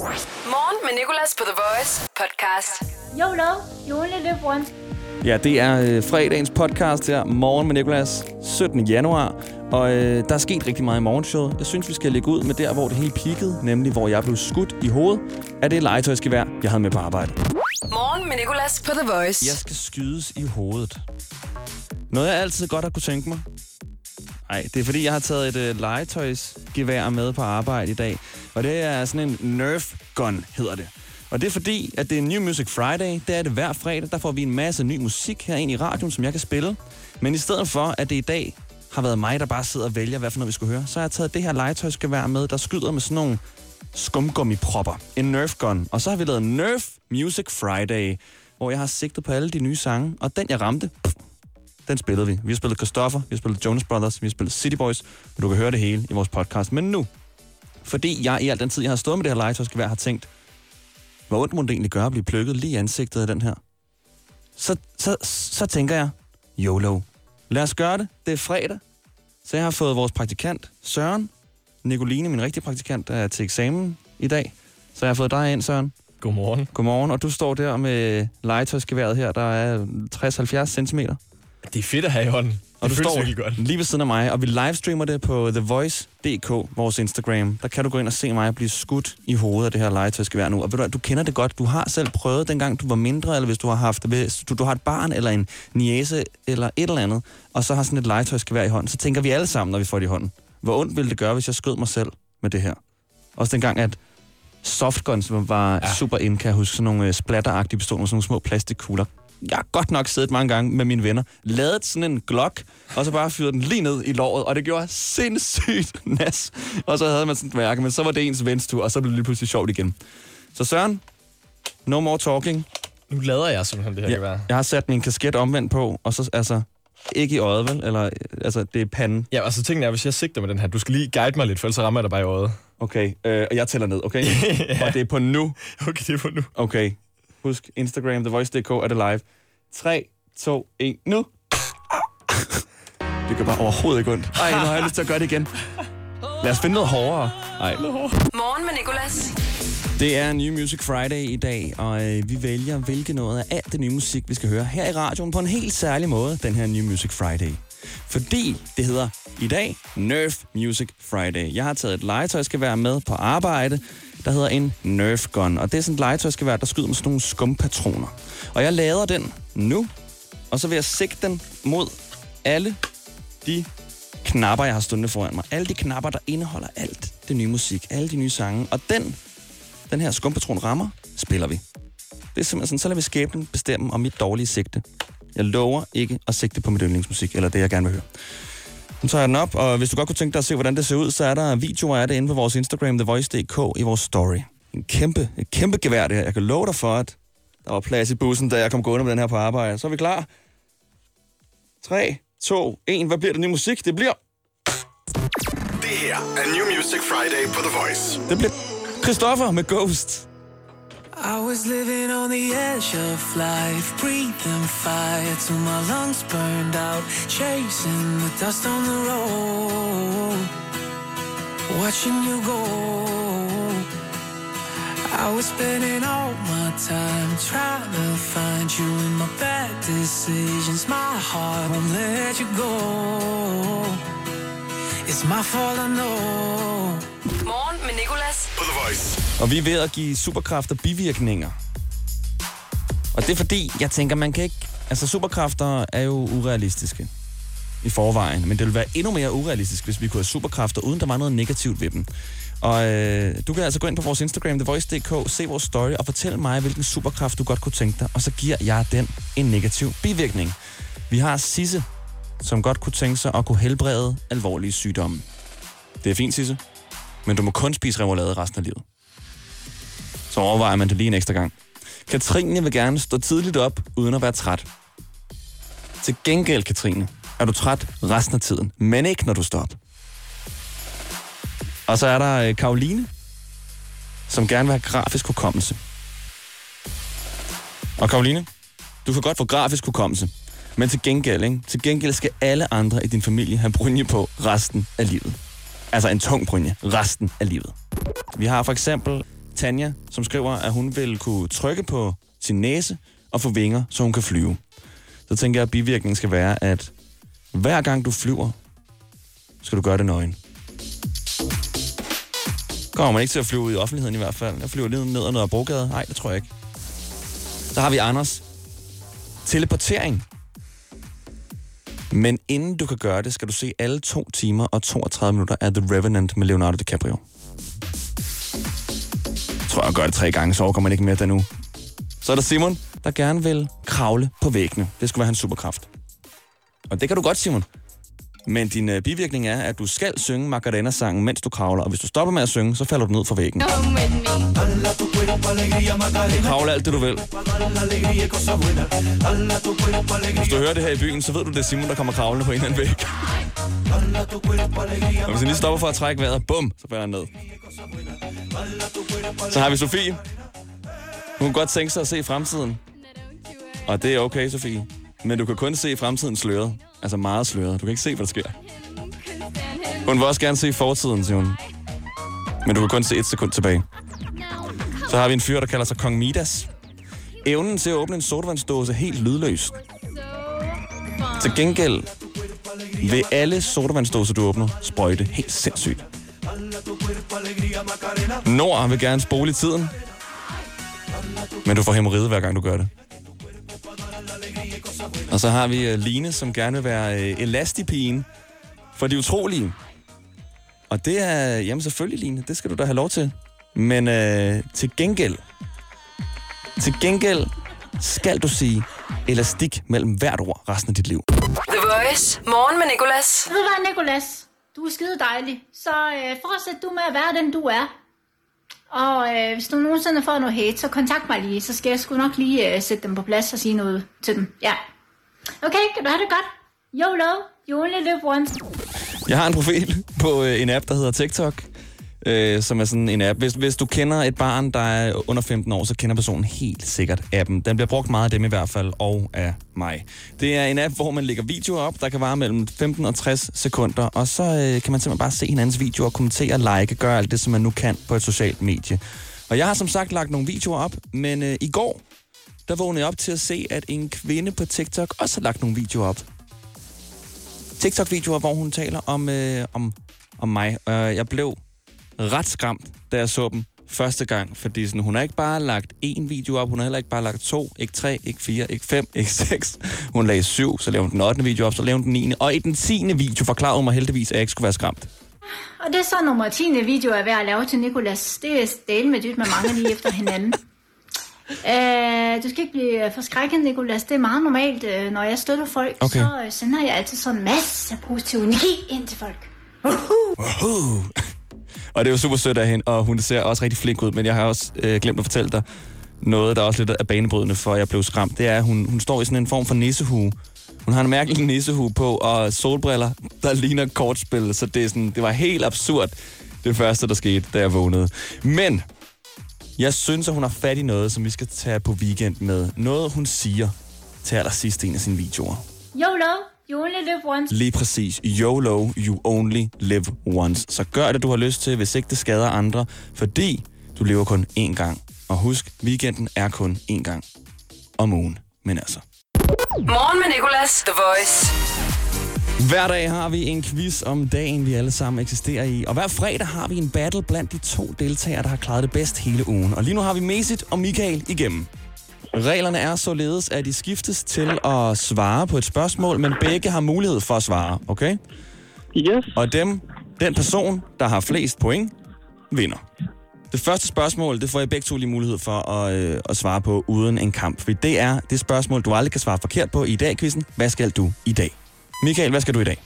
Morgen med Nicolas på The Voice podcast. YOLO, you only live once. Ja, det er øh, fredagens podcast her, Morgen med Nicolas, 17. januar. Og øh, der er sket rigtig meget i morgenshowet. Jeg synes, vi skal lægge ud med der, hvor det hele peakede, nemlig hvor jeg blev skudt i hovedet af det legetøjsgevær, jeg havde med på arbejde. Morgen med Nicolas på The Voice. Jeg skal skydes i hovedet. Noget, jeg altid godt har kunne tænke mig. Nej, det er fordi, jeg har taget et øh, legetøjsgevær med på arbejde i dag. Og det er sådan en Nerf gun, hedder det. Og det er fordi, at det er New Music Friday. Det er det hver fredag. Der får vi en masse ny musik herinde i radioen, som jeg kan spille. Men i stedet for, at det i dag har været mig, der bare sidder og vælger, hvad for noget vi skulle høre, så har jeg taget det her legetøjsgevær med, der skyder med sådan nogle skumgummipropper. En Nerf gun. Og så har vi lavet Nerf Music Friday, hvor jeg har sigtet på alle de nye sange. Og den, jeg ramte, pff, den spillede vi. Vi har spillet Christoffer, vi har spillet Jonas Brothers, vi har spillet City Boys, og du kan høre det hele i vores podcast. Men nu, fordi jeg i al den tid, jeg har stået med det her legetøjsgevær, har tænkt, hvor ondt må det egentlig gøre at blive plukket lige i ansigtet af den her? Så, så, så tænker jeg, YOLO. Lad os gøre det. Det er fredag. Så jeg har fået vores praktikant, Søren. Nicoline, min rigtige praktikant, er til eksamen i dag. Så jeg har fået dig ind, Søren. Godmorgen. Godmorgen. Og du står der med legetøjsgeværet her, der er 60-70 cm. Det er fedt at have i hånden. Og det du står godt. lige ved siden af mig, og vi livestreamer det på TheVoice.dk, vores Instagram. Der kan du gå ind og se mig blive skudt i hovedet af det her legetøjsgevær nu. Og ved du, du kender det godt. Du har selv prøvet, dengang du var mindre, eller hvis du har haft hvis du, du har et barn eller en niece eller et eller andet, og så har sådan et legetøjsgevær i hånden, så tænker vi alle sammen, når vi får det i hånden. Hvor ondt ville det gøre, hvis jeg skød mig selv med det her? Også dengang, at softguns var ja. Super ind, kan jeg huske, sådan nogle øh, splatteragtige pistoler, sådan nogle små plastikkugler. Jeg har godt nok siddet mange gange med mine venner, lavet sådan en Glock, og så bare fyret den lige ned i låret, og det gjorde sindssygt nas. Og så havde man sådan et mærke, men så var det ens vens tur, og så blev det lige pludselig sjovt igen. Så Søren, no more talking. Nu lader jeg simpelthen det her ja. Ja, gevær. jeg har sat min kasket omvendt på, og så altså, ikke i øjet, vel? Eller, altså, det er panden. Ja, altså tingene er, hvis jeg sigter med den her, du skal lige guide mig lidt, for ellers så rammer jeg dig bare i øjet. Okay, øh, og jeg tæller ned, okay? Ja. Og det er på nu. Okay, det er på nu. Okay. Husk, Instagram, TheVoice.dk er det live. 3, 2, 1, nu. Det gør bare overhovedet ikke ondt. Ej, nu har jeg lyst til at gøre det igen. Lad os finde noget hårdere. Ej. Morgen med Nicolas. Det er New Music Friday i dag, og øh, vi vælger, hvilke noget af alt det nye musik, vi skal høre her i radioen på en helt særlig måde, den her New Music Friday. Fordi det hedder i dag Nerf Music Friday. Jeg har taget et legetøjsgevær med på arbejde, der hedder en Nerf Gun. Og det er sådan et legetøjsgevær, der skyder med sådan nogle skumpatroner. Og jeg lader den nu, og så vil jeg sigte den mod alle de knapper, jeg har stående foran mig. Alle de knapper, der indeholder alt det nye musik, alle de nye sange. Og den den her skumpatron rammer, spiller vi. Det er simpelthen sådan, så lader vi skæbnen bestemme om mit dårlige sigte. Jeg lover ikke at sigte på mit yndlingsmusik, eller det, jeg gerne vil høre. Nu tager jeg den op, og hvis du godt kunne tænke dig at se, hvordan det ser ud, så er der videoer af det inde på vores Instagram, TheVoice.dk, i vores story. En kæmpe, et kæmpe gevær det her. Jeg kan love dig for, at der var plads i bussen, da jeg kom gående med den her på arbejde. Så er vi klar. 3, 2, 1. Hvad bliver det nye musik? Det bliver... Det her er New Music Friday på The Voice. Det bliver Christoffer med Ghost. I was living on the edge of life, breathing fire till my lungs burned out, chasing the dust on the road, watching you go. I was spending all my time trying to find you in my bad decisions. My heart won't let you go. It's my fault, I know. Morgen med Nicolas. På The Voice. Og vi er ved at give superkræfter bivirkninger. Og det er fordi, jeg tænker, man kan ikke... Altså, superkræfter er jo urealistiske i forvejen, men det ville være endnu mere urealistisk, hvis vi kunne have superkræfter, uden der var noget negativt ved dem. Og øh, du kan altså gå ind på vores Instagram, TheVoice.dk, se vores story og fortæl mig, hvilken superkraft du godt kunne tænke dig, og så giver jeg den en negativ bivirkning. Vi har Sisse, som godt kunne tænke sig at kunne helbrede alvorlige sygdomme. Det er fint, Sisse, men du må kun spise remoulade resten af livet så overvejer man det lige en ekstra gang. Katrine vil gerne stå tidligt op, uden at være træt. Til gengæld, Katrine, er du træt resten af tiden, men ikke når du står op. Og så er der øh, Karoline, som gerne vil have grafisk hukommelse. Og Karoline, du kan godt få grafisk hukommelse, men til gengæld, ikke? til gengæld skal alle andre i din familie have brynje på resten af livet. Altså en tung brynje resten af livet. Vi har for eksempel Tanja, som skriver, at hun vil kunne trykke på sin næse og få vinger, så hun kan flyve. Så tænker jeg, at bivirkningen skal være, at hver gang du flyver, skal du gøre det nøgen. Kommer man ikke til at flyve ud i offentligheden i hvert fald. Jeg flyver lige ned ad noget brogade. Nej, det tror jeg ikke. Så har vi Anders. Teleportering. Men inden du kan gøre det, skal du se alle 2 timer og 32 minutter af The Revenant med Leonardo DiCaprio. Jeg tror, jeg gør det tre gange, så overgår man ikke mere den nu. Så er der Simon, der gerne vil kravle på væggene. Det skulle være hans superkraft. Og det kan du godt, Simon. Men din øh, bivirkning er, at du skal synge Macarena-sangen, mens du kravler. Og hvis du stopper med at synge, så falder du ned fra væggen. Kravle alt det, du vil. Hvis du hører det her i byen, så ved du, det er Simon, der kommer kravlende på en eller anden væg. Og hvis jeg lige stopper for at trække vejret, bum, så falder han ned. Så har vi Sofie. Hun kan godt tænke sig at se fremtiden. Og det er okay, Sofie. Men du kan kun se fremtiden sløret. Altså meget sløret. Du kan ikke se, hvad der sker. Hun vil også gerne se fortiden, siger hun. Men du kan kun se et sekund tilbage. Så har vi en fyr, der kalder sig Kong Midas. Evnen til at åbne en sodavandsdåse helt lydløst. Til gengæld vil alle sodavandsdåser, du åbner, sprøjte helt sindssygt. Nord vil gerne spole i tiden. Men du får hemorrhide, hver gang du gør det. Og så har vi øh, Line, som gerne vil være øh, elastipigen for de utrolige. Og det er, jamen selvfølgelig Line, det skal du da have lov til. Men øh, til gengæld, til gengæld skal du sige elastik mellem hvert ord resten af dit liv. Voice. Morgen med Nicolas. Ved du hvad, Nicolas? Du er skide dejlig. Så øh, fortsæt du med at være den, du er. Og øh, hvis du nogensinde får noget hate, så kontakt mig lige. Så skal jeg sgu nok lige øh, sætte dem på plads og sige noget til dem. Ja. Okay, kan du have det godt? YOLO, you only live once. Jeg har en profil på øh, en app, der hedder TikTok, øh, som er sådan en app. Hvis, hvis du kender et barn, der er under 15 år, så kender personen helt sikkert appen. Den bliver brugt meget af dem i hvert fald, og af mig. Det er en app, hvor man lægger videoer op, der kan vare mellem 15 og 60 sekunder, og så øh, kan man simpelthen bare se hinandens videoer, kommentere, like, gøre alt det, som man nu kan på et socialt medie. Og jeg har som sagt lagt nogle videoer op, men øh, i går, der vågnede jeg op til at se, at en kvinde på TikTok også har lagt nogle videoer op. TikTok-videoer, hvor hun taler om, øh, om, om mig. Øh, jeg blev ret skræmt, da jeg så dem første gang, fordi sådan, hun har ikke bare lagt én video op, hun har heller ikke bare lagt to, ikke tre, ikke fire, ikke fem, ikke seks. Hun lagde syv, så lavede hun den 8. video op, så lavede hun den 9. Og i den 10. video forklarede hun mig heldigvis, at jeg ikke skulle være skræmt. Og det er så nummer 10. video, jeg er ved at lave til Nicolas. Det er stale med dyt med mange lige efter hinanden. Uh, du skal ikke blive forskrækket, Nicolas. Det er meget normalt, uh, når jeg støtter folk, Okay. så uh, sender jeg altid sådan en masse positiv energi ind til folk. Uh. Og det er jo super sødt af hende, og hun ser også rigtig flink ud, men jeg har også øh, glemt at fortælle dig noget, der også lidt er banebrydende, for jeg blev skræmt. Det er, at hun, hun står i sådan en form for nissehue. Hun har en mærkelig nissehue på, og solbriller, der ligner kortspil, så det, er sådan, det var helt absurd, det første, der skete, da jeg vågnede. Men jeg synes, at hun har fat i noget, som vi skal tage på weekend med. Noget, hun siger til allersidst i en af sine videoer. YOLO, you only live once. Lige præcis. YOLO, you only live once. Så gør det, du har lyst til, hvis ikke det skader andre, fordi du lever kun én gang. Og husk, weekenden er kun én gang om ugen. Men altså. Morgen med Nicolas. The Voice. Hver dag har vi en quiz om dagen, vi alle sammen eksisterer i. Og hver fredag har vi en battle blandt de to deltagere, der har klaret det bedst hele ugen. Og lige nu har vi Mesit og Michael igennem. Reglerne er således, at de skiftes til at svare på et spørgsmål, men begge har mulighed for at svare, okay? Yes. Og dem, den person, der har flest point, vinder. Det første spørgsmål, det får jeg begge to lige mulighed for at, øh, at svare på uden en kamp. For det er det spørgsmål, du aldrig kan svare forkert på i dag, quizzen. Hvad skal du i dag? Michael, hvad skal du i dag?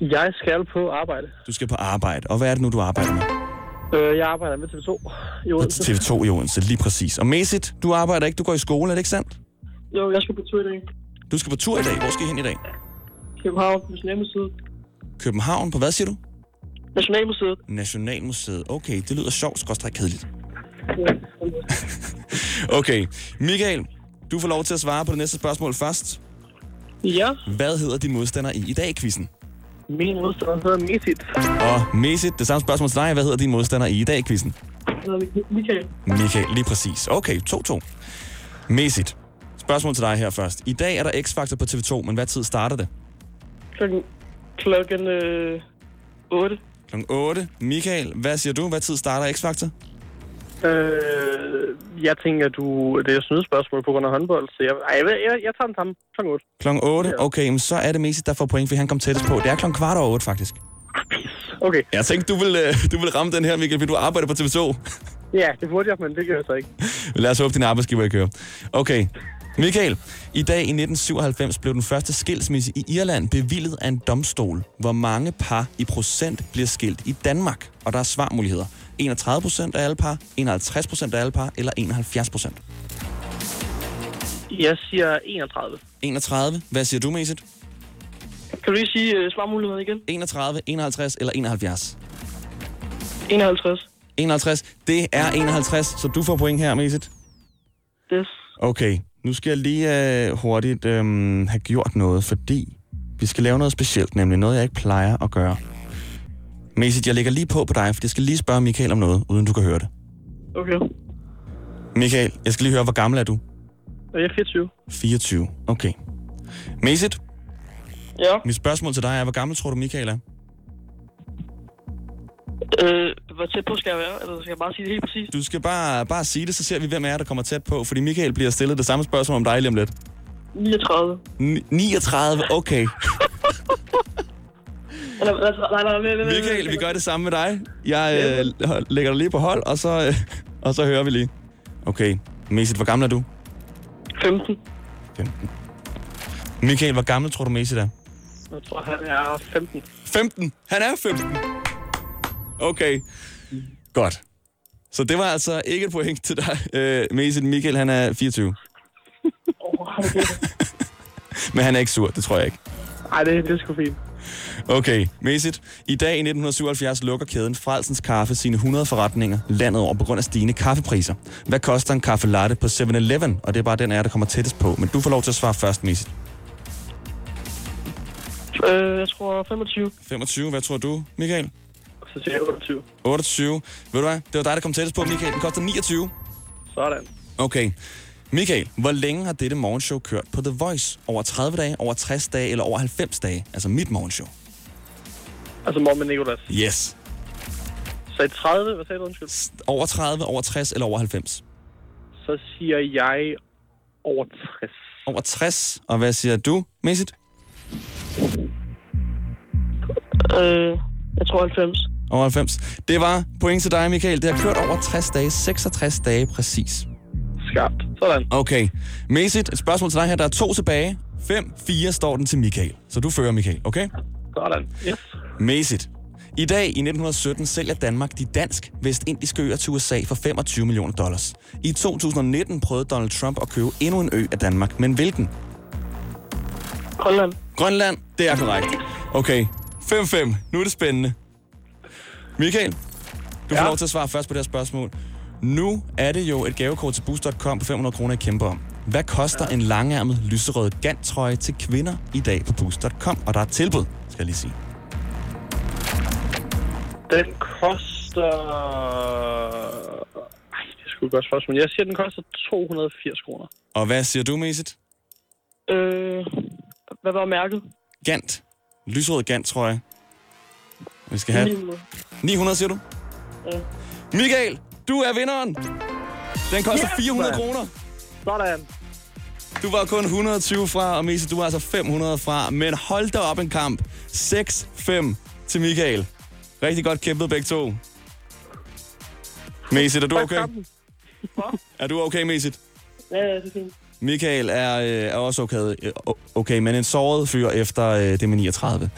Jeg skal på arbejde. Du skal på arbejde. Og hvad er det nu, du arbejder med? Øh, jeg arbejder med TV2 i Odense. TV2 i Odense, lige præcis. Og Mesit, du arbejder ikke, du går i skole, er det ikke sandt? Jo, jeg skal på tur i dag. Du skal på tur i dag. Hvor skal I hen i dag? København, Nationalmuseet. København, på hvad siger du? Nationalmuseet. Nationalmuseet. Okay, det lyder sjovt, skråstrej kedeligt. Okay, Michael, du får lov til at svare på det næste spørgsmål først. Ja, Hvad hedder din modstander i i dag, quizzen? Min modstander hedder Mesit. Og Mesit, det samme spørgsmål til dig. Hvad hedder din modstander i dag, quizzen? Michael. Michael, lige præcis. Okay, 2-2. Mæssigt. Spørgsmål til dig her først. I dag er der X-Factor på TV2, men hvad tid starter det? Klokken, klokken øh, 8. Klokken 8. Michael, hvad siger du? Hvad tid starter X-Factor? Øh, jeg tænker, du, det er et snydespørgsmål på grund af håndbold, så jeg, ej, jeg, jeg, jeg tager den samme. Klokken 8. Klokken 8. Okay, men så er det Mæssigt, der får point, fordi han kom tættest på. Det er klokken kvart over 8, faktisk. Okay, Jeg tænkte, du vil, øh, du vil ramme den her, Michael, fordi du arbejder på TV2. ja, det burde jeg, men det gør jeg så ikke. Lad os håbe, din arbejdsgiver ikke kører. Okay. Michael, i dag i 1997 blev den første skilsmisse i Irland bevillet af en domstol. Hvor mange par i procent bliver skilt i Danmark? Og der er svarmuligheder. 31 procent af alle par, 51 procent af alle par, eller 71 procent. Jeg siger 31. 31. Hvad siger du, Mesit? Kan du lige sige uh, svarmuligheden igen? 31, 51 eller 71? 51. 51. Det er 51, så du får point her, Mesit. Yes. Okay, nu skal jeg lige øh, hurtigt øh, have gjort noget, fordi vi skal lave noget specielt, nemlig noget, jeg ikke plejer at gøre. Mæssigt, jeg lægger lige på på dig, for jeg skal lige spørge Michael om noget, uden du kan høre det. Okay. Michael, jeg skal lige høre, hvor gammel er du? Jeg er 24. 24. Okay. Mæssigt, Ja. mit spørgsmål til dig er, hvor gammel tror du, Michael er? Øh, hvor tæt på skal jeg være? Eller skal jeg bare sige det helt præcis? Du skal bare, bare sige det, så ser vi, hvem er der kommer tæt på, fordi Michael bliver stillet det samme spørgsmål om dig lige om lidt. 39. Ni- 39, okay. Nej, nej, nej, nej, Michael, vi gør det samme med dig. Jeg øh, lægger dig lige på hold, og så, øh, og så hører vi lige. Okay. Mæssigt, hvor gammel er du? 15. 15. Michael, hvor gammel tror du Mæssigt er? Jeg tror, han er 15. 15. Han er 15. Okay. Godt. Så det var altså ikke et point til dig, øh, Mæssigt. Michael, han er 24. Men han er ikke sur, det tror jeg ikke. Nej, det, det er sgu fint. Okay, mæssigt. I dag i 1977 lukker kæden Frelsens Kaffe sine 100 forretninger landet over på grund af stigende kaffepriser. Hvad koster en kaffe latte på 7-Eleven? Og det er bare den af jer, der kommer tættest på. Men du får lov til at svare først, mæssigt. Øh, jeg tror 25. 25, hvad tror du, Michael? Så siger jeg 28. 28. 28. Ved du hvad? Det var dig, der kom tættest på, Michael. Den koster 29. Sådan. Okay. Michael, hvor længe har dette morgenshow kørt på The Voice? Over 30 dage, over 60 dage eller over 90 dage? Altså mit morgenshow. Altså mor med Nicolas. Yes. Så i 30, hvad sagde du undskyld? Over 30, over 60 eller over 90? Så siger jeg over 60. Over 60. Og hvad siger du, mæssigt? Øh, jeg tror 90. Over 90. Det var point til dig, Michael. Det har kørt over 60 dage. 66 dage præcis. Skarpt. Sådan. Okay. Mæssigt, et spørgsmål til dig her. Der er to tilbage. 5-4 står den til Michael. Så du fører, Michael. Okay? Sådan. Yes. Mæssigt. I dag i 1917 sælger Danmark de dansk-vestindiske øer til USA for 25 millioner dollars. I 2019 prøvede Donald Trump at købe endnu en ø af Danmark, men hvilken? Grønland. Grønland, det er korrekt. Okay, 5-5. Nu er det spændende. Michael, du får Ja? lov til at svare først på det her spørgsmål. Nu er det jo et gavekort til Boost.com på 500 kroner, jeg kæmper om. Hvad koster en langærmet lyserød ganttrøje til kvinder i dag på Boost.com? Og der er et tilbud, skal jeg lige sige. Den koster... Ej, det er sgu et godt spørgsmål. Jeg siger, den koster 280 kroner. Og hvad siger du, Mæssigt? Øh, hvad var mærket? Gant. Lyserød ganttrøje. Vi skal have... 900. 900, siger du? Ja. Michael, du er vinderen! Den koster Yes, 400 mand. kroner. Sådan. Du var kun 120 fra, og Mese, du var altså 500 fra. Men hold da op en kamp. 6-5 til Michael. Rigtig godt kæmpet begge to. Mesit, er du okay? Er du okay, Mesit? Ja, ja, det er fint. Michael er, øh, er også okay, øh, okay, men en såret fyr efter øh, det med 39.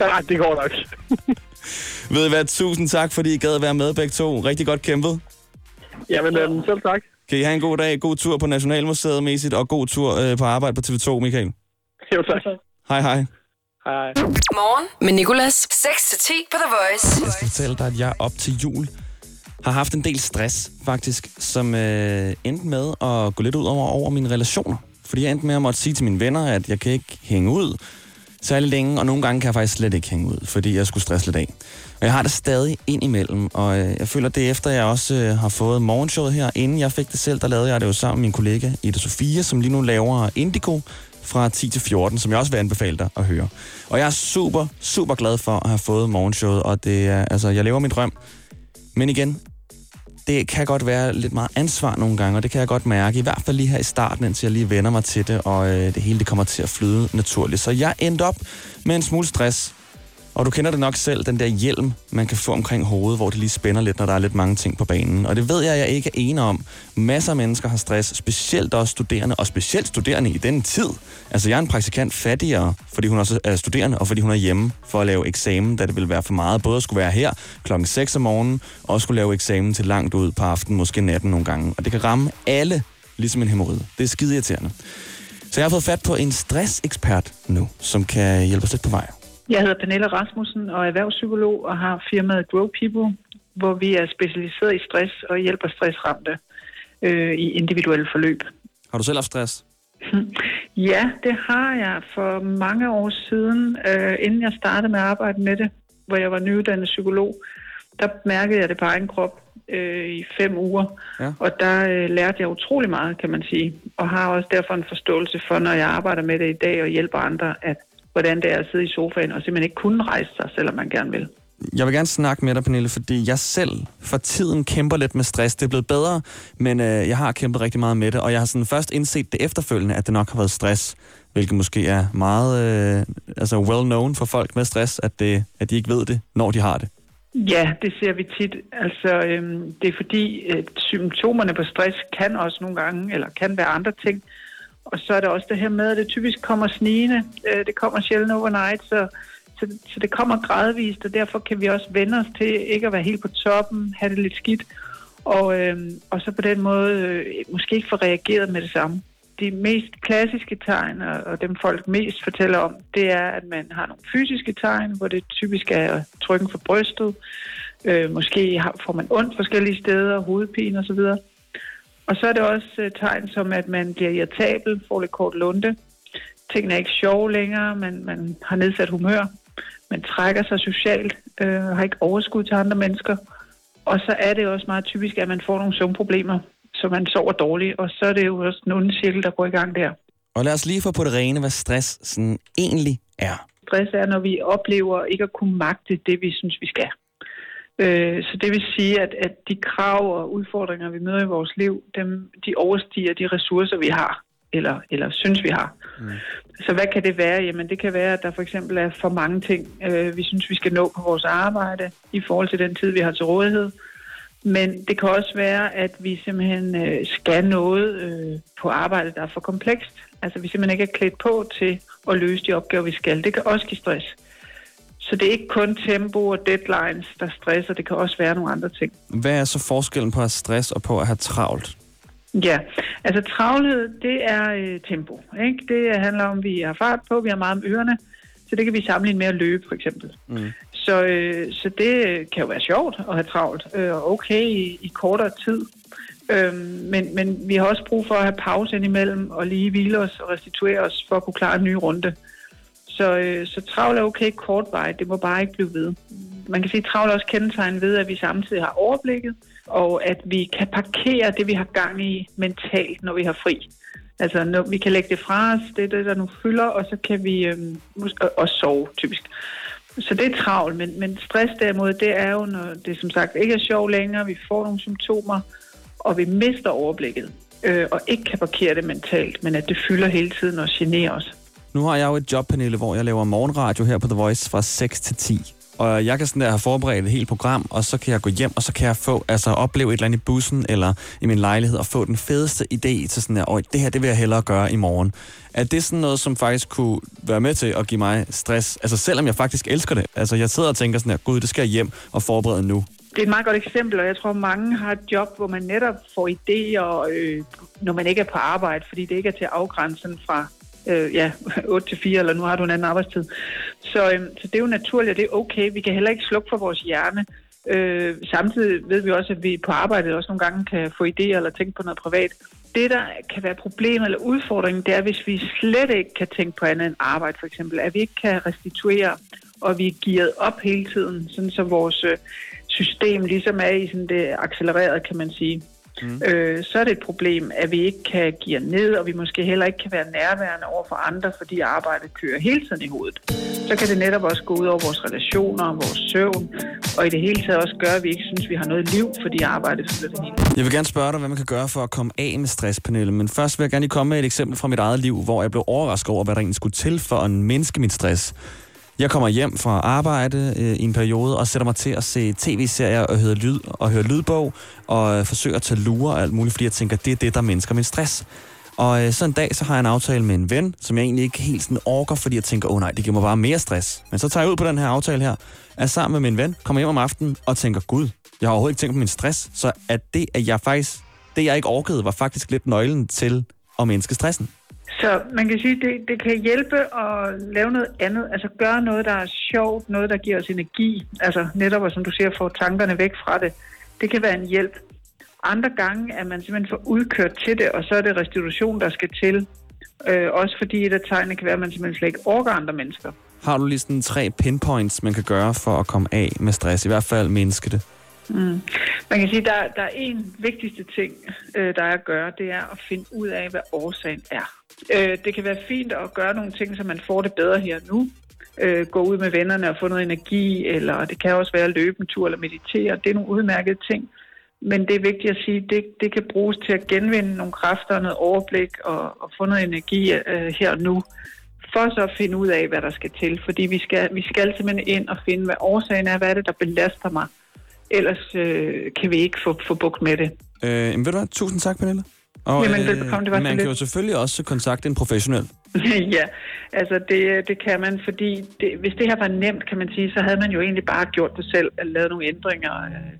Ja, det går nok. Ved I hvad? Tusind tak, fordi I gad at være med begge to. Rigtig godt kæmpet. Jamen, øhm, selv tak. Kan I have en god dag, god tur på Nationalmuseet, Mesit, og god tur øh, på arbejde på TV2, Michael. Jo, tak. Hej, hej. Hej. Morgen med Nicolas. 6-10 på The Voice. Jeg skal fortælle dig, at jeg op til jul har haft en del stress, faktisk, som øh, endte med at gå lidt ud over, over mine relationer. Fordi jeg endte med at måtte sige til mine venner, at jeg kan ikke hænge ud særlig længe, og nogle gange kan jeg faktisk slet ikke hænge ud, fordi jeg skulle stresse lidt af. Og jeg har det stadig ind imellem, og øh, jeg føler det efter, jeg også øh, har fået morgenshowet her. Inden jeg fik det selv, der lavede jeg det jo sammen med min kollega Ida Sofia, som lige nu laver Indigo fra 10 til 14, som jeg også vil anbefale dig at høre. Og jeg er super, super glad for at have fået morgenshowet, og det er, altså, jeg lever min drøm. Men igen, det kan godt være lidt meget ansvar nogle gange, og det kan jeg godt mærke, i hvert fald lige her i starten, indtil jeg lige vender mig til det, og øh, det hele det kommer til at flyde naturligt. Så jeg endte op med en smule stress, og du kender det nok selv, den der hjelm, man kan få omkring hovedet, hvor det lige spænder lidt, når der er lidt mange ting på banen. Og det ved jeg, jeg ikke er ene om. Masser af mennesker har stress, specielt også studerende, og specielt studerende i den tid. Altså, jeg er en praktikant fattigere, fordi hun også er studerende, og fordi hun er hjemme for at lave eksamen, da det ville være for meget. Både at skulle være her klokken 6 om morgenen, og skulle lave eksamen til langt ud på aftenen, måske natten nogle gange. Og det kan ramme alle, ligesom en hemorrhoid. Det er skide irriterende. Så jeg har fået fat på en stressekspert nu, som kan hjælpe os lidt på vej. Jeg hedder Pernille Rasmussen og er erhvervspsykolog og har firmaet Grow People, hvor vi er specialiseret i stress og hjælper stressramte øh, i individuelle forløb. Har du selv haft stress? Ja, det har jeg for mange år siden, øh, inden jeg startede med at arbejde med det, hvor jeg var nyuddannet psykolog. Der mærkede jeg det på egen krop øh, i fem uger, Ja. og der øh, lærte jeg utrolig meget, kan man sige. Og har også derfor en forståelse for, når jeg arbejder med det i dag og hjælper andre, at hvordan det er at sidde i sofaen og simpelthen ikke kunne rejse sig, selvom man gerne vil. Jeg vil gerne snakke med dig, Pernille, fordi jeg selv for tiden kæmper lidt med stress. Det er blevet bedre, men øh, jeg har kæmpet rigtig meget med det, og jeg har sådan først indset det efterfølgende, at det nok har været stress, hvilket måske er meget øh, altså well known for folk med stress, at, det, at de ikke ved det, når de har det. Ja, det ser vi tit. Altså, øhm, det er fordi øh, symptomerne på stress kan også nogle gange, eller kan være andre ting. Og så er der også det her med, at det typisk kommer snigende. Øh, det kommer sjældent overnight, så, så, så det kommer gradvist, og derfor kan vi også vende os til ikke at være helt på toppen, have det lidt skidt, og, øh, og så på den måde øh, måske ikke få reageret med det samme. De mest klassiske tegn, og og dem folk mest fortæller om, det er, at man har nogle fysiske tegn, hvor det typisk er trykken for brystet. Øh, måske har, får man ondt forskellige steder, hovedpine osv. Og så er det også øh, tegn som, at man bliver irritabel, får lidt kort lunde. Tingene er ikke sjove længere, man, man har nedsat humør. Man trækker sig socialt, øh, har ikke overskud til andre mennesker. Og så er det også meget typisk, at man får nogle søvnproblemer, så man sover dårligt. Og så er det jo også en ond cirkel, der går i gang der. Og lad os lige få på det rene, hvad stress sådan egentlig er. Stress er, når vi oplever ikke at kunne magte det, vi synes, vi skal. Øh, Så det vil sige, at, at de krav og udfordringer, vi møder i vores liv, dem, de overstiger de ressourcer, vi har, eller, eller synes, vi har. Mm. Så hvad kan det være? Jamen det kan være, at der for eksempel er for mange ting, øh, vi synes, vi skal nå på vores arbejde i forhold til den tid, vi har til rådighed. Men det kan også være, at vi simpelthen øh, skal noget øh, på arbejdet, der er for komplekst. Altså vi simpelthen ikke er klædt på til at løse de opgaver, vi skal. Det kan også give stress. Så det er ikke kun tempo og deadlines, der stresser. Det kan også være nogle andre ting. Hvad er så forskellen på at have stress og på at have travlt? Ja, altså travlhed, det er øh, tempo. Ikke? Det handler om, at vi har fart på, vi har meget om ørerne, så det kan vi sammenligne med at løbe, for eksempel. Mm. Så, øh, så det øh, kan jo være sjovt at have travlt, øh, og okay i, i kortere tid. Øhm, men, men vi har også brug for at have pause indimellem, og lige hvile os og restituere os for at kunne klare en ny runde. Så, øh, så travl er okay kortvarigt, det må bare ikke blive ved. Man kan sige, at travlt er også kendetegn ved, at vi samtidig har overblikket, og at vi kan parkere det, vi har gang i mentalt, når vi har fri. Altså, når vi kan lægge det fra os, det er det, der nu fylder, og så kan vi øh, også sove, typisk. Så det er travlt, men, men stress derimod, det er jo, når det som sagt ikke er sjov længere, vi får nogle symptomer, og vi mister overblikket, øh, og ikke kan parkere det mentalt, men at det fylder hele tiden og generer os. Nu har jeg jo et job, Pernille, hvor jeg laver morgenradio her på The Voice fra 6 til 10. Og jeg kan sådan der have forberedt et helt program, og så kan jeg gå hjem, og så kan jeg få, altså opleve et eller andet i bussen eller i min lejlighed, og få den fedeste idé til sådan der, "Øj, det her, det vil jeg hellere gøre i morgen. Er det sådan noget, som faktisk kunne være med til at give mig stress? Altså selvom jeg faktisk elsker det. Altså jeg sidder og tænker sådan her, gud, det skal jeg hjem og forberede nu. Det er et meget godt eksempel, og jeg tror, mange har et job, hvor man netop får idéer, øh, når man ikke er på arbejde, fordi det ikke er til afgrænsen fra øh, ja, 8 til 4, eller nu har du en anden arbejdstid. Så, øh, så det er jo naturligt, og det er okay. Vi kan heller ikke slukke for vores hjerne. Øh, samtidig ved vi også, at vi på arbejdet også nogle gange kan få idéer eller tænke på noget privat. Det, der kan være problemet eller udfordringen, det er, hvis vi slet ikke kan tænke på andet end arbejde, for eksempel. At vi ikke kan restituere og vi er gearet op hele tiden, sådan så vores øh, system ligesom er i sådan det accelereret, kan man sige. Mm. Øh, så er det et problem, at vi ikke kan give ned, og vi måske heller ikke kan være nærværende over for andre, fordi arbejdet kører hele tiden i hovedet. Så kan det netop også gå ud over vores relationer, vores søvn, og i det hele taget også gøre, at vi ikke synes, vi har noget liv, fordi arbejdet fylder det hele. Jeg vil gerne spørge dig, hvad man kan gøre for at komme af med stress, Pernille. Men først vil jeg gerne lige komme med et eksempel fra mit eget liv, hvor jeg blev overrasket over, hvad der egentlig skulle til for at mindske mit stress. Jeg kommer hjem fra arbejde øh, i en periode og sætter mig til at se tv-serier og høre, lyd, og høre lydbog og øh, forsøger at tage lure og alt muligt, fordi jeg tænker, det er det, der mindsker min stress. Og øh, så en dag, så har jeg en aftale med en ven, som jeg egentlig ikke helt sådan orker, fordi jeg tænker, åh oh, nej, det giver mig bare mere stress. Men så tager jeg ud på den her aftale her, er sammen med min ven, kommer hjem om aftenen og tænker, gud, jeg har overhovedet ikke tænkt på min stress, så at det, at jeg faktisk, det jeg ikke orkede, var faktisk lidt nøglen til at mindske stressen. Så man kan sige, det, det kan hjælpe at lave noget andet, altså gøre noget, der er sjovt, noget, der giver os energi, altså netop, og som du siger, få tankerne væk fra det. Det kan være en hjælp. Andre gange er man simpelthen for udkørt til det, og så er det restitution, der skal til. Øh, også fordi et af tegnene kan være, at man simpelthen slet ikke orker andre mennesker. Har du lige sådan tre pinpoints, man kan gøre for at komme af med stress, i hvert fald mindske det? Mm. Man kan sige, at der, der er en vigtigste ting, øh, der er at gøre, det er at finde ud af, hvad årsagen er. Øh, det kan være fint at gøre nogle ting, så man får det bedre her nu. Øh, gå ud med vennerne og få noget energi, eller det kan også være at løbe en tur eller meditere. Det er nogle udmærkede ting. Men det er vigtigt at sige, at det, det kan bruges til at genvinde nogle kræfter, noget overblik og, og få noget energi øh, her og nu. For så at finde ud af, hvad der skal til. Fordi vi skal, vi skal simpelthen ind og finde, hvad årsagen er, hvad er det, der belaster mig. Ellers øh, kan vi ikke få, få bukt med det. Øh, men ved du hvad? Tusind tak, Pernille. Og, Jamen, velbekomme, det var så man kan lidt. jo selvfølgelig også kontakte en professionel. ja, altså det, det kan man, fordi det, hvis det her var nemt, kan man sige, så havde man jo egentlig bare gjort det selv, og lavet nogle ændringer. øh.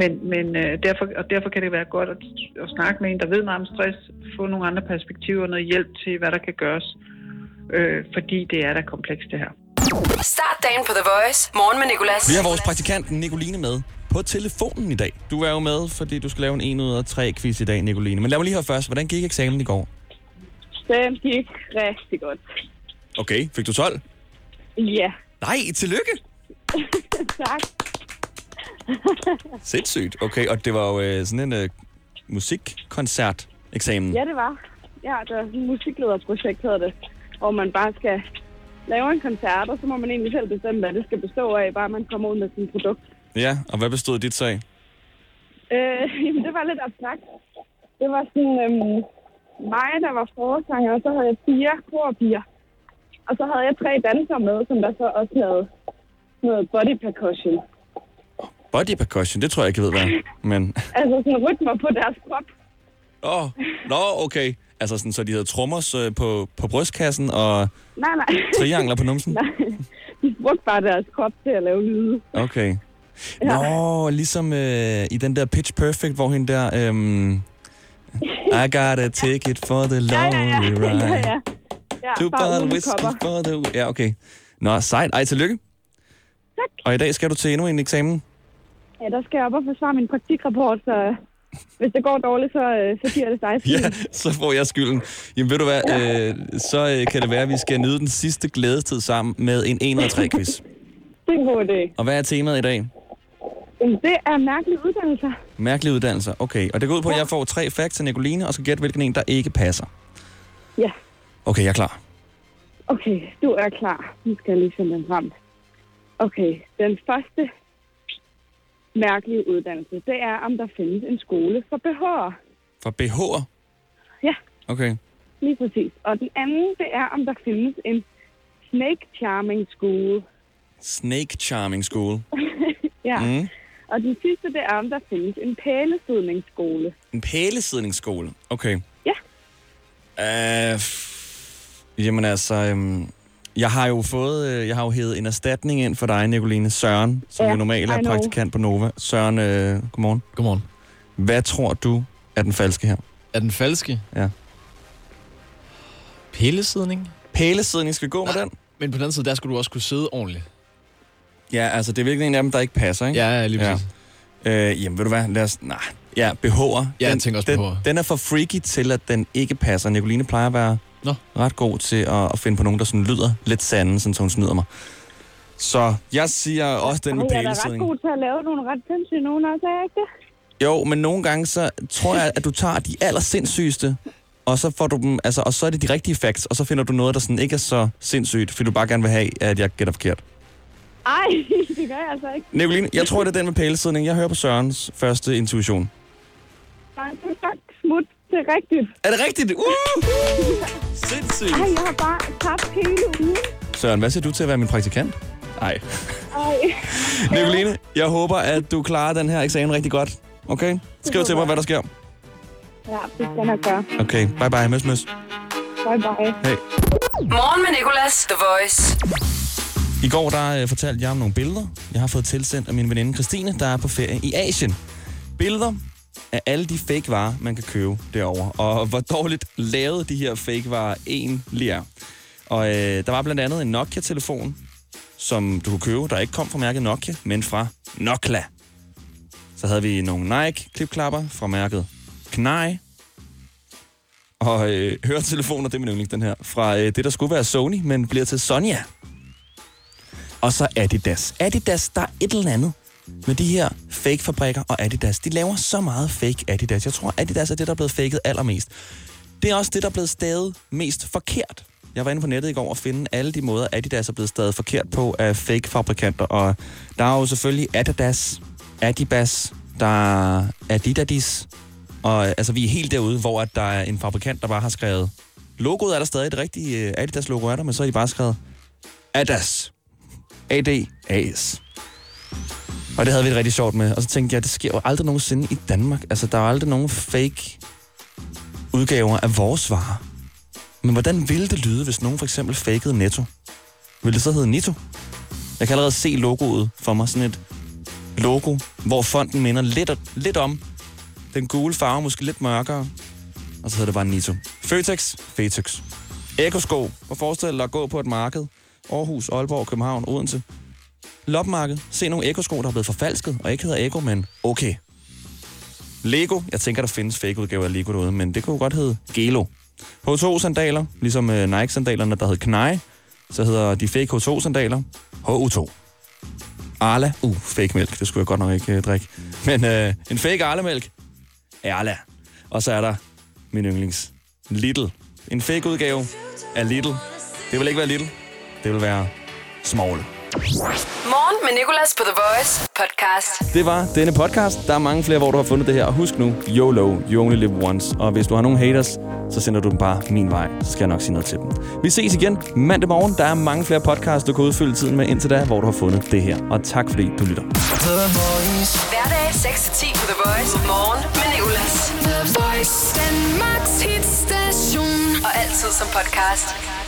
Men, men øh, derfor, og derfor kan det være godt at, at snakke med en, der ved meget om stress, få nogle andre perspektiver, noget hjælp til, hvad der kan gøres. Øh, fordi det er da komplekst det her. Start dagen på The Voice. Morgen med Nicolas. Vi har vores praktikant Nicoline med på telefonen i dag. Du er jo med, fordi du skal lave en 1 ud af 3 quiz i dag, Nicoline. Men lad mig lige høre først, hvordan gik eksamen i går? Den gik rigtig godt. Okay, fik du 12? Ja, Nej, tillykke! tak. Sindssygt. Okay, og det var jo øh, sådan en øh, musikkoncert-eksamen. Ja, det var. Ja, det var sådan et musiklederprojekt, hedder det. Hvor man bare skal lave en koncert, og så må man egentlig selv bestemme, hvad det skal bestå af, bare man kommer ud med sin produkt. Ja, og hvad bestod dit sag? Øh, jamen, det var lidt abstrakt. Det var sådan øhm, mig, der var forsanger, og så havde jeg fire korpiger. Og så havde jeg tre dansere med, som der så også havde noget body percussion. Body percussion, det tror jeg ikke, jeg ved, hvad. Men, Altså sådan rytmer på deres krop. åh, oh, nå, okay. Altså sådan, så de havde trommer øh, på, på brystkassen og Nej, nej. triangler på numsen? nej. De brugte bare deres krop til at lave lyde. Okay. Nå, ligesom øh, i den der Pitch Perfect, hvor hende der... Øhm, I got a ticket for the Ja, ja, ja. lonely ja, ride. ja. ja Two bottle whiskey kopper. for the... Ja, okay. Nå, sejt. Ej, tillykke. Tak. Og i dag skal du til endnu en eksamen. Ja, der skal jeg op og forsvare min praktikrapport, så øh, hvis det går dårligt, så, øh, så giver det dig. Ja, så får jeg skylden. Jamen ved du hvad, øh, så øh, kan det være, at vi skal nyde den sidste glædestid sammen med en 1 ud af 3 quiz. Det er en god idé. Og hvad er temaet i dag? Det er mærkelige uddannelser. Mærkelige uddannelser. Okay, og det går ud på, at jeg får tre facts til Nicoline, og skal gætte, hvilken en, der ikke passer. Ja, Okay, jeg er klar. okay, du er klar. Nu skal jeg lige finde den frem. Okay, den første mærkelige uddannelse, det er, om der findes en skole for BH'er. For BH'er? Ja, Okay. lige præcis. Og den anden, det er, om der findes en snake charming school. Snake Charming School. Ja. Mm. Og den sidste, det er, om der findes en pælesidningsskole. En pælesidningsskole. Okay. Ja. Uh, jamen altså, øhm, jeg har jo fået, øh, jeg har jo hævet en erstatning ind for dig, Nicoline Søren, som Ja, jo normalt er praktikant på Nova. Søren, øh, godmorgen. Godmorgen. Hvad tror du er den falske her? Er den falske? Ja. Pillesidning? Pælesidning, skal vi gå med den? Men på den anden side, der skulle du også kunne sidde ordentligt. Ja, altså det er virkelig en af dem, der ikke passer, ikke? Ja, lige præcis. Ja. Øh, jamen, ved du hvad? Lad os... Nej. Ja, BH'er. Ja, jeg tænker også den, BH'er. Den er for freaky til, at den ikke passer. Nicoline plejer at være Nå. ret god til at, at finde på nogen, der sådan lyder lidt sande, sådan, så hun snyder mig. Så jeg siger også den med Ej, jeg er da ret pælesidning. god til at lave nogle ret sindssyge nogen også, er jeg ikke det? Jo, men nogle gange så tror jeg, at du tager de allersindssygeste, og så får du dem, altså, og så er det de rigtige facts, og så finder du noget, der sådan ikke er så sindssygt, fordi du bare gerne vil have, at jeg gætter forkert. Ej, det gør jeg altså ikke. Nicoline, jeg tror, det er den med pælesidning. Jeg hører på Sørens første intuition. Nej, det er smut. Det er rigtigt. Er det rigtigt? Uh! Sindssygt. Ej, jeg har bare tabt hele ugen. Søren, hvad siger du til at være min praktikant? Nej. Ej. Nicoline, jeg håber, at du klarer den her eksamen rigtig godt. Okay? Skriv til mig, hvad der sker. Ja, det skal jeg gøre. Okay, bye bye. Møs, møs. Bye bye. Hey. Morgen med Nicolas, The Voice. I går der øh, fortalte jeg om nogle billeder, jeg har fået tilsendt af min veninde Christine, der er på ferie i Asien. Billeder af alle de fake varer, man kan købe derovre, og hvor dårligt lavet de her fake varer egentlig er. Og øh, der var blandt andet en Nokia-telefon, som du kunne købe, der ikke kom fra mærket Nokia, men fra Nokla. Så havde vi nogle Nike-klipklapper fra mærket Knai. Og øh, høretelefoner, det er min yndling, den her, fra øh, det, der skulle være Sony, men bliver til Sonya. Og så Adidas. Adidas, der er et eller andet med de her fake-fabrikker og Adidas. De laver så meget fake Adidas. Jeg tror, Adidas er det, der er blevet faked allermest. Det er også det, der er blevet stavet mest forkert. Jeg var inde på nettet i går og finde alle de måder, Adidas er blevet stavet forkert på af fake-fabrikanter. Og der er jo selvfølgelig Adidas, Adibas, der er Adidadis. Og altså, vi er helt derude, hvor at der er en fabrikant, der bare har skrevet... Logoet er der stadig, det rigtige øh, Adidas-logo er der, men så er de bare skrevet Adidas. Adas. AS. Og det havde vi det rigtig sjovt med. Og så tænkte jeg, det sker jo aldrig nogensinde i Danmark. Altså, der er aldrig nogen fake udgaver af vores varer. Men hvordan ville det lyde, hvis nogen for eksempel fakede Netto? Vil det så hedde Netto? Jeg kan allerede se logoet for mig. Sådan et logo, hvor fonten minder lidt, lidt om den gule farve, måske lidt mørkere. Og så hedder det bare Nito. Føtex, Føtex. Ekosko. Og forestil dig at gå på et marked. Aarhus, Aalborg, København, Odense. Loppemarked. Se nogle ekosko, der er blevet forfalsket, og ikke hedder Eko, men okay. Lego. Jeg tænker, der findes fake-udgaver af Lego derude, men det kunne jo godt hedde Gelo. H2-sandaler, ligesom øh, Nike-sandalerne, der hed Knai, så hedder de fake H2-sandaler HU2. Arla. Uh, fake mælk. Det skulle jeg godt nok ikke øh, drikke. Men øh, en fake Arla-mælk. Arla. Og så er der min yndlings. Little. En fake udgave af Little. Det vil ikke være Little. Det vil være Small. Morgen med Nicolas på The Voice podcast. Det var denne podcast. Der er mange flere, hvor du har fundet det her. Og husk nu, YOLO, you only live once. Og hvis du har nogle haters, så sender du dem bare min vej. Så skal jeg nok sige noget til dem. Vi ses igen mandag morgen. Der er mange flere podcasts, du kan udfylde tiden med indtil da, hvor du har fundet det her. Og tak fordi du lytter. The Voice. Hverdag 6-10 på The Voice. Morgen med Nicolas. The Voice. Danmarks hitstation. Og altid som podcast.